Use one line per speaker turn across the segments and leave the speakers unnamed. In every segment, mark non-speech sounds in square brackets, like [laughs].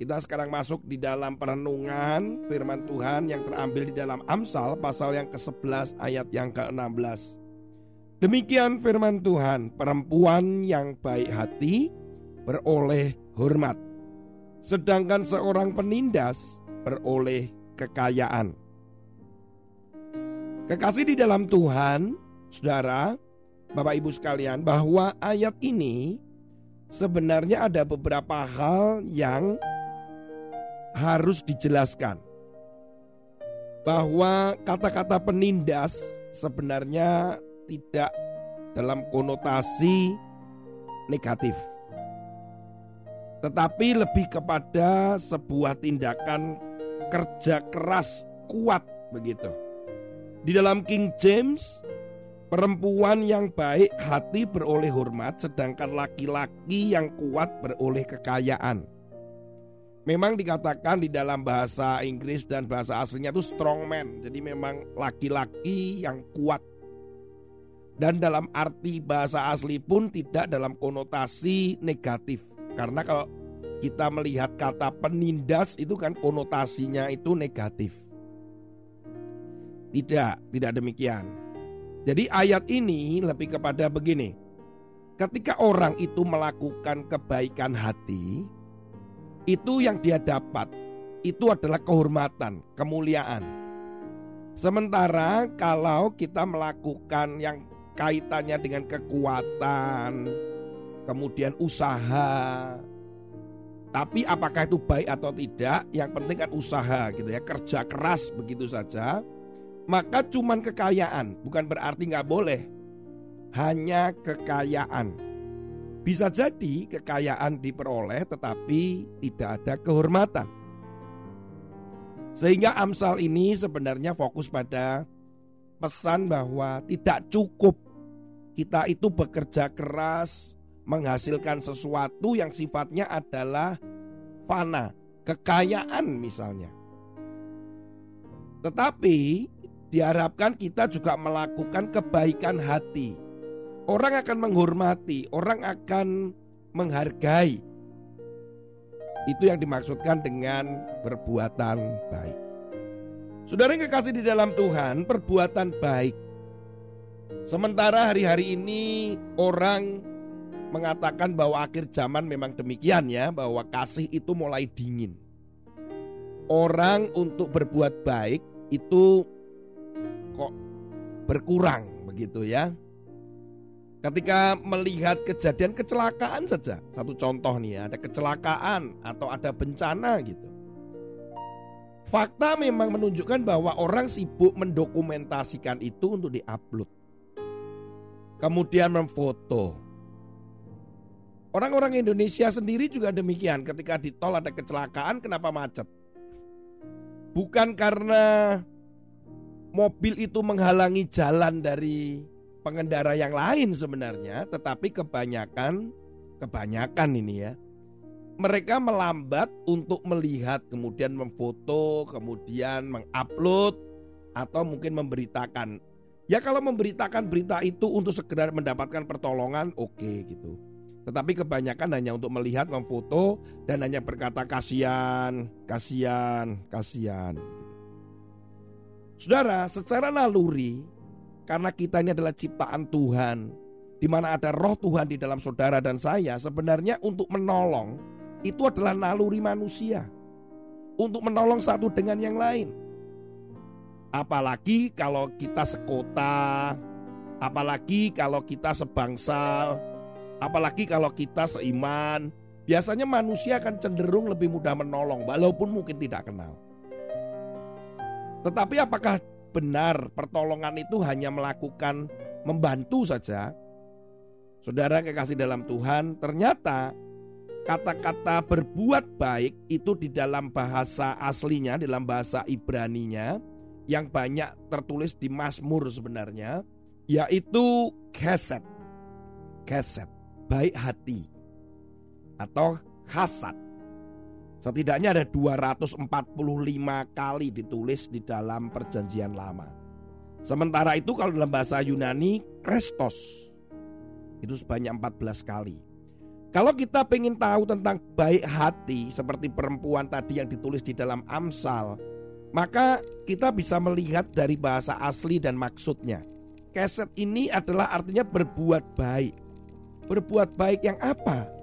Kita sekarang masuk di dalam perenungan firman Tuhan yang terambil di dalam Amsal pasal yang ke-11 ayat yang ke-16. Demikian firman Tuhan, perempuan yang baik hati beroleh hormat, sedangkan seorang penindas beroleh kekayaan. Kekasih di dalam Tuhan, saudara, Bapak Ibu sekalian, bahwa ayat ini sebenarnya ada beberapa hal yang harus dijelaskan bahwa kata-kata penindas sebenarnya tidak dalam konotasi negatif, tetapi lebih kepada sebuah tindakan kerja keras kuat begitu. Di dalam King James, perempuan yang baik hati beroleh hormat, sedangkan laki-laki yang kuat beroleh kekayaan. Memang dikatakan di dalam bahasa Inggris dan bahasa aslinya itu strong man. Jadi memang laki-laki yang kuat. Dan dalam arti bahasa asli pun tidak dalam konotasi negatif. Karena kalau kita melihat kata penindas itu kan konotasinya itu negatif. Tidak, tidak demikian. Jadi ayat ini lebih kepada begini. Ketika orang itu melakukan kebaikan hati, itu yang dia dapat itu adalah kehormatan, kemuliaan. Sementara kalau kita melakukan yang kaitannya dengan kekuatan, kemudian usaha, tapi apakah itu baik atau tidak, yang penting kan usaha gitu ya, kerja keras begitu saja. Maka cuman kekayaan, bukan berarti nggak boleh. Hanya kekayaan. Bisa jadi kekayaan diperoleh tetapi tidak ada kehormatan. Sehingga Amsal ini sebenarnya fokus pada pesan bahwa tidak cukup kita itu bekerja keras menghasilkan sesuatu yang sifatnya adalah fana, kekayaan misalnya. Tetapi diharapkan kita juga melakukan kebaikan hati Orang akan menghormati, orang akan menghargai. Itu yang dimaksudkan dengan perbuatan baik. Saudara yang kekasih di dalam Tuhan, perbuatan baik. Sementara hari-hari ini orang mengatakan bahwa akhir zaman memang demikian ya, bahwa kasih itu mulai dingin. Orang untuk berbuat baik itu kok berkurang begitu ya. Ketika melihat kejadian kecelakaan saja, satu contoh nih ya, ada kecelakaan atau ada bencana gitu. Fakta memang menunjukkan bahwa orang sibuk mendokumentasikan itu untuk diupload. Kemudian memfoto. Orang-orang Indonesia sendiri juga demikian. Ketika di tol ada kecelakaan, kenapa macet? Bukan karena mobil itu menghalangi jalan dari pengendara yang lain sebenarnya, tetapi kebanyakan kebanyakan ini ya. Mereka melambat untuk melihat, kemudian memfoto, kemudian mengupload atau mungkin memberitakan. Ya kalau memberitakan berita itu untuk segera mendapatkan pertolongan oke okay, gitu. Tetapi kebanyakan hanya untuk melihat, memfoto dan hanya berkata kasihan, kasihan, kasihan. Saudara, secara naluri karena kita ini adalah ciptaan Tuhan, di mana ada roh Tuhan di dalam saudara dan saya, sebenarnya untuk menolong itu adalah naluri manusia. Untuk menolong satu dengan yang lain. Apalagi kalau kita sekota, apalagi kalau kita sebangsa, apalagi kalau kita seiman, biasanya manusia akan cenderung lebih mudah menolong walaupun mungkin tidak kenal. Tetapi apakah benar pertolongan itu hanya melakukan membantu saja, saudara kekasih dalam Tuhan, ternyata kata-kata berbuat baik itu di dalam bahasa aslinya, dalam bahasa Ibraninya yang banyak tertulis di Mazmur sebenarnya, yaitu keset. Keset, baik hati atau hasad. Setidaknya ada 245 kali ditulis di dalam perjanjian lama. Sementara itu kalau dalam bahasa Yunani, Kristos itu sebanyak 14 kali. Kalau kita ingin tahu tentang baik hati seperti perempuan tadi yang ditulis di dalam Amsal, maka kita bisa melihat dari bahasa asli dan maksudnya. Keset ini adalah artinya berbuat baik. Berbuat baik yang apa?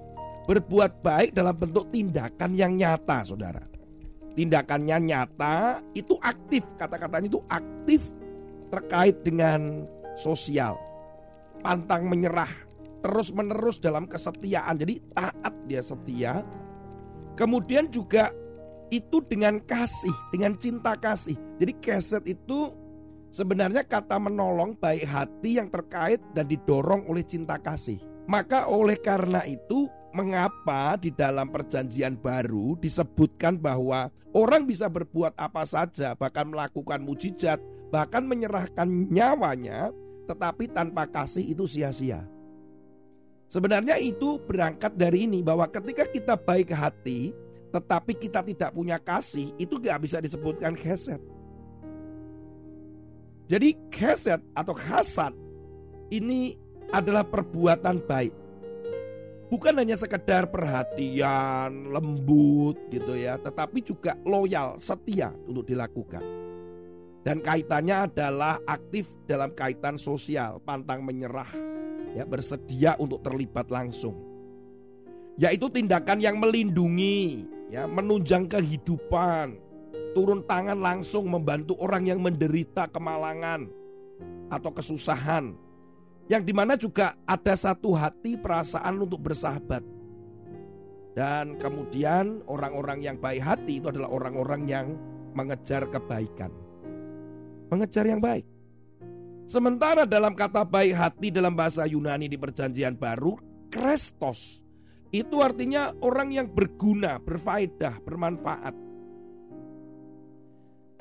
Berbuat baik dalam bentuk tindakan yang nyata, saudara. Tindakannya nyata, itu aktif. Kata-katanya itu aktif terkait dengan sosial. Pantang menyerah, terus menerus dalam kesetiaan. Jadi taat dia setia. Kemudian juga itu dengan kasih, dengan cinta kasih. Jadi keset itu sebenarnya kata menolong baik hati yang terkait dan didorong oleh cinta kasih. Maka oleh karena itu mengapa di dalam perjanjian baru disebutkan bahwa orang bisa berbuat apa saja, bahkan melakukan mujizat, bahkan menyerahkan nyawanya, tetapi tanpa kasih itu sia-sia. Sebenarnya itu berangkat dari ini bahwa ketika kita baik hati, tetapi kita tidak punya kasih, itu gak bisa disebutkan keset. Jadi keset atau hasad ini adalah perbuatan baik. Bukan hanya sekedar perhatian, lembut gitu ya, tetapi juga loyal, setia untuk dilakukan. Dan kaitannya adalah aktif dalam kaitan sosial, pantang menyerah, ya bersedia untuk terlibat langsung. Yaitu tindakan yang melindungi, ya menunjang kehidupan, turun tangan langsung membantu orang yang menderita kemalangan atau kesusahan. Yang di mana juga ada satu hati perasaan untuk bersahabat. Dan kemudian orang-orang yang baik hati itu adalah orang-orang yang mengejar kebaikan. Mengejar yang baik. Sementara dalam kata baik hati dalam bahasa Yunani di perjanjian baru, Kristos itu artinya orang yang berguna, berfaedah, bermanfaat.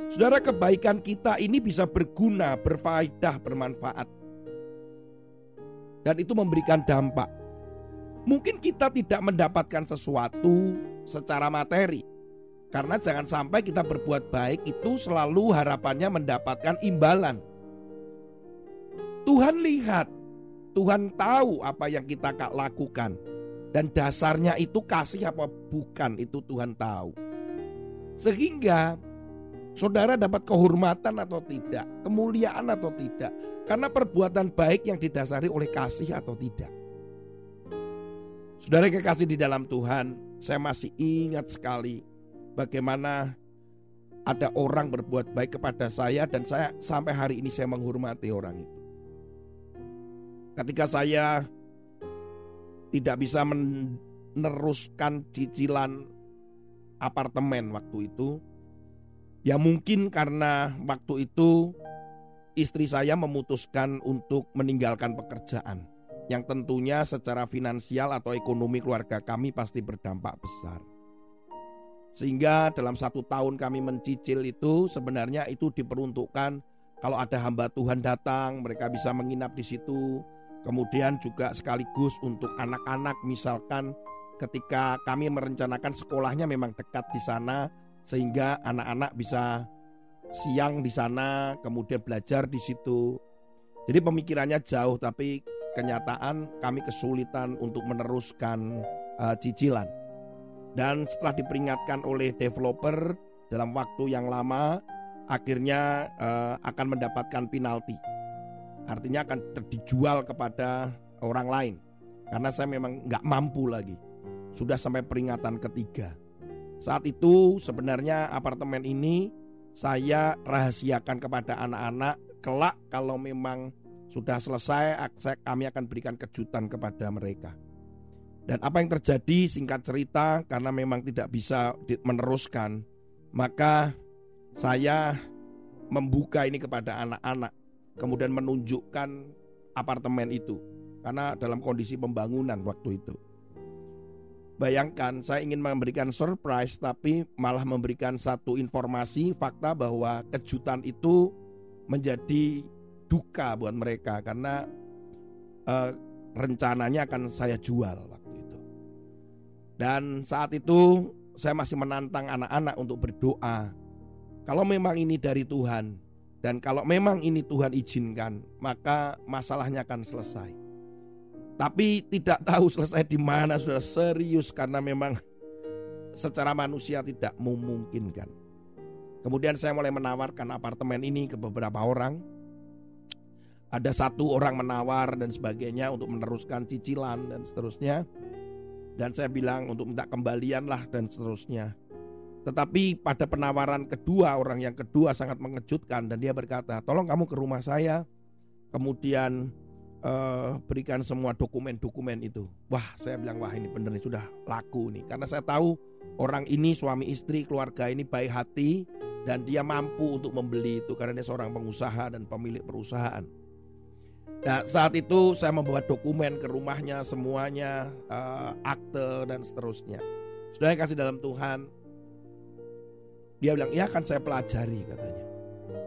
Saudara, kebaikan kita ini bisa berguna, berfaedah, bermanfaat. Dan itu memberikan dampak. Mungkin kita tidak mendapatkan sesuatu secara materi. Karena jangan sampai kita berbuat baik itu selalu harapannya mendapatkan imbalan. Tuhan lihat, Tuhan tahu apa yang kita lakukan. Dan dasarnya itu kasih apa bukan itu Tuhan tahu. Sehingga saudara dapat kehormatan atau tidak, kemuliaan atau tidak. Karena perbuatan baik yang didasari oleh kasih atau tidak. Saudara kekasih di dalam Tuhan, saya masih ingat sekali bagaimana ada orang berbuat baik kepada saya dan saya sampai hari ini saya menghormati orang itu. Ketika saya tidak bisa meneruskan cicilan apartemen waktu itu. Ya mungkin karena waktu itu istri saya memutuskan untuk meninggalkan pekerjaan yang tentunya secara finansial atau ekonomi keluarga kami pasti berdampak besar. Sehingga dalam satu tahun kami mencicil itu sebenarnya itu diperuntukkan kalau ada hamba Tuhan datang mereka bisa menginap di situ Kemudian juga sekaligus untuk anak-anak misalkan ketika kami merencanakan sekolahnya memang dekat di sana sehingga anak-anak bisa siang di sana kemudian belajar di situ. Jadi pemikirannya jauh tapi kenyataan kami kesulitan untuk meneruskan uh, cicilan. Dan setelah diperingatkan oleh developer dalam waktu yang lama akhirnya uh, akan mendapatkan penalti artinya akan dijual kepada orang lain karena saya memang nggak mampu lagi sudah sampai peringatan ketiga saat itu sebenarnya apartemen ini saya rahasiakan kepada anak-anak kelak kalau memang sudah selesai kami akan berikan kejutan kepada mereka dan apa yang terjadi singkat cerita karena memang tidak bisa meneruskan maka saya membuka ini kepada anak-anak kemudian menunjukkan apartemen itu karena dalam kondisi pembangunan waktu itu. Bayangkan saya ingin memberikan surprise tapi malah memberikan satu informasi fakta bahwa kejutan itu menjadi duka buat mereka karena uh, rencananya akan saya jual waktu itu. Dan saat itu saya masih menantang anak-anak untuk berdoa. Kalau memang ini dari Tuhan dan kalau memang ini Tuhan izinkan, maka masalahnya akan selesai. Tapi tidak tahu selesai di mana sudah serius karena memang secara manusia tidak memungkinkan. Kemudian saya mulai menawarkan apartemen ini ke beberapa orang. Ada satu orang menawar dan sebagainya untuk meneruskan cicilan dan seterusnya. Dan saya bilang untuk minta kembalian lah dan seterusnya. Tetapi pada penawaran kedua orang yang kedua sangat mengejutkan dan dia berkata, tolong kamu ke rumah saya. Kemudian uh, berikan semua dokumen-dokumen itu. Wah, saya bilang wah ini benar nih sudah laku nih. Karena saya tahu orang ini suami istri keluarga ini baik hati dan dia mampu untuk membeli itu karena dia seorang pengusaha dan pemilik perusahaan. Nah, saat itu saya membawa dokumen ke rumahnya semuanya uh, akte dan seterusnya. Sudah kasih dalam Tuhan. Dia bilang, "Ya akan saya pelajari," katanya.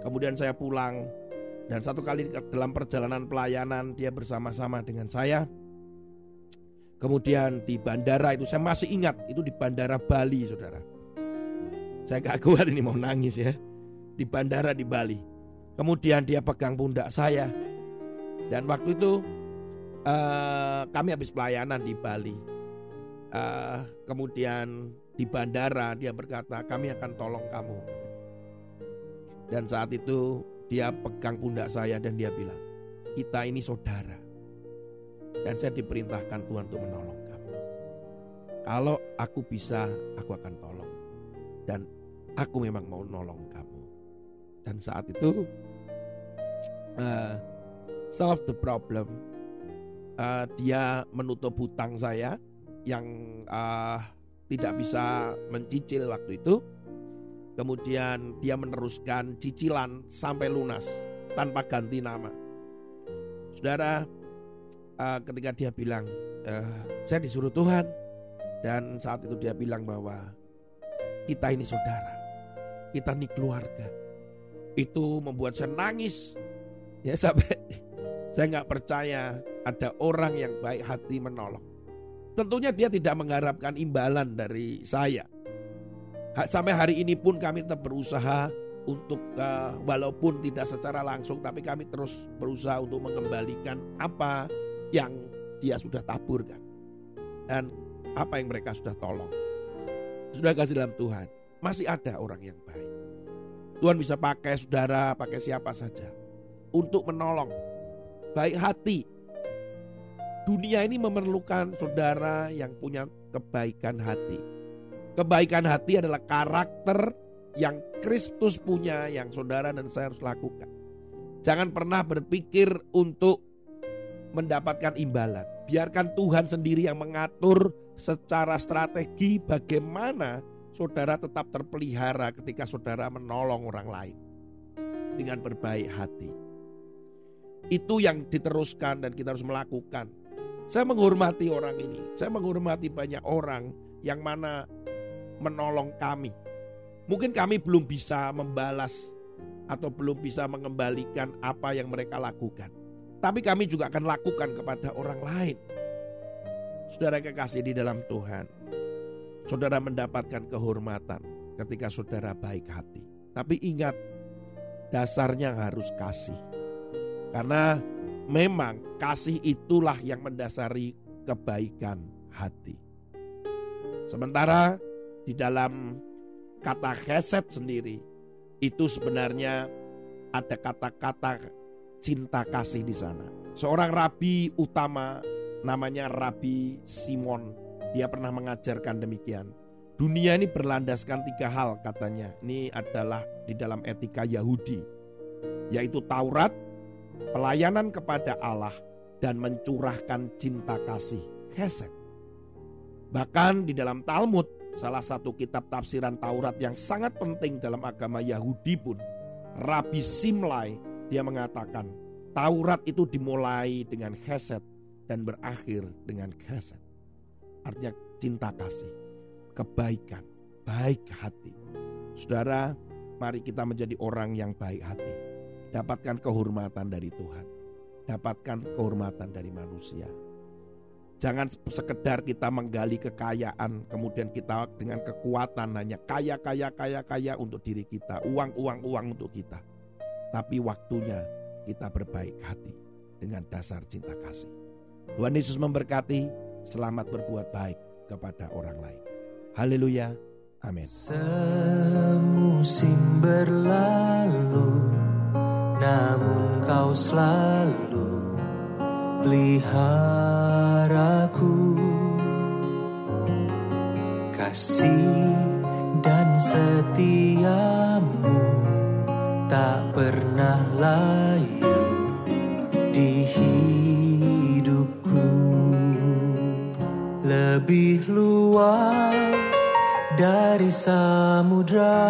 Kemudian saya pulang dan satu kali dalam perjalanan pelayanan dia bersama-sama dengan saya. Kemudian di bandara itu saya masih ingat itu di bandara Bali, saudara. Saya gak [laughs] kuat ini mau nangis ya. Di bandara di Bali. Kemudian dia pegang pundak saya. Dan waktu itu uh, kami habis pelayanan di Bali. Uh, kemudian di bandara dia berkata kami akan tolong kamu. Dan saat itu dia pegang pundak saya dan dia bilang, kita ini saudara. Dan saya diperintahkan Tuhan untuk menolong kamu. Kalau aku bisa, aku akan tolong. Dan aku memang mau nolong kamu. Dan saat itu, uh, solve the problem. Uh, dia menutup hutang saya yang uh, tidak bisa mencicil waktu itu Kemudian dia meneruskan cicilan sampai lunas tanpa ganti nama. Saudara, uh, ketika dia bilang, uh, saya disuruh Tuhan, dan saat itu dia bilang bahwa kita ini saudara, kita ini keluarga. Itu membuat saya nangis. Ya [laughs] sampai saya nggak percaya ada orang yang baik hati menolong. Tentunya dia tidak mengharapkan imbalan dari saya. Sampai hari ini pun kami tetap berusaha untuk walaupun tidak secara langsung tapi kami terus berusaha untuk mengembalikan apa yang dia sudah taburkan dan apa yang mereka sudah tolong. Sudah kasih dalam Tuhan. Masih ada orang yang baik. Tuhan bisa pakai saudara, pakai siapa saja untuk menolong. Baik hati. Dunia ini memerlukan saudara yang punya kebaikan hati Kebaikan hati adalah karakter yang Kristus punya yang saudara dan saya harus lakukan. Jangan pernah berpikir untuk mendapatkan imbalan. Biarkan Tuhan sendiri yang mengatur secara strategi bagaimana saudara tetap terpelihara ketika saudara menolong orang lain dengan berbaik hati. Itu yang diteruskan dan kita harus melakukan. Saya menghormati orang ini. Saya menghormati banyak orang yang mana menolong kami. Mungkin kami belum bisa membalas atau belum bisa mengembalikan apa yang mereka lakukan. Tapi kami juga akan lakukan kepada orang lain. Saudara kekasih di dalam Tuhan, saudara mendapatkan kehormatan ketika saudara baik hati. Tapi ingat, dasarnya harus kasih. Karena memang kasih itulah yang mendasari kebaikan hati. Sementara di dalam kata heset sendiri itu sebenarnya ada kata-kata cinta kasih di sana. Seorang rabi utama namanya Rabi Simon. Dia pernah mengajarkan demikian. Dunia ini berlandaskan tiga hal katanya. Ini adalah di dalam etika Yahudi. Yaitu Taurat, pelayanan kepada Allah, dan mencurahkan cinta kasih. Hesed. Bahkan di dalam Talmud salah satu kitab tafsiran Taurat yang sangat penting dalam agama Yahudi pun, Rabi Simlai, dia mengatakan, Taurat itu dimulai dengan Chesed dan berakhir dengan Chesed. Artinya cinta kasih, kebaikan, baik hati. Saudara, mari kita menjadi orang yang baik hati. Dapatkan kehormatan dari Tuhan. Dapatkan kehormatan dari manusia. Jangan sekedar kita menggali kekayaan, kemudian kita dengan kekuatan hanya kaya, kaya, kaya, kaya untuk diri kita, uang, uang, uang untuk kita. Tapi waktunya kita berbaik hati dengan dasar cinta kasih. Tuhan Yesus memberkati, selamat berbuat baik kepada orang lain. Haleluya. Amin.
Semusim berlalu, namun kau selalu peliharaku. Kasih dan setiamu tak pernah layu di hidupku. Lebih luas dari samudra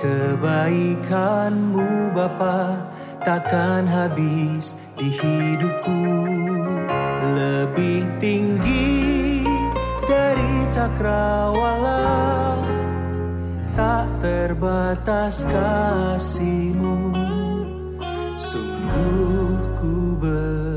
kebaikanmu Bapa takkan habis di hidupku. Lebih tinggi dari cakrawala. Tak terbatas kasihmu. Sungguh ku ber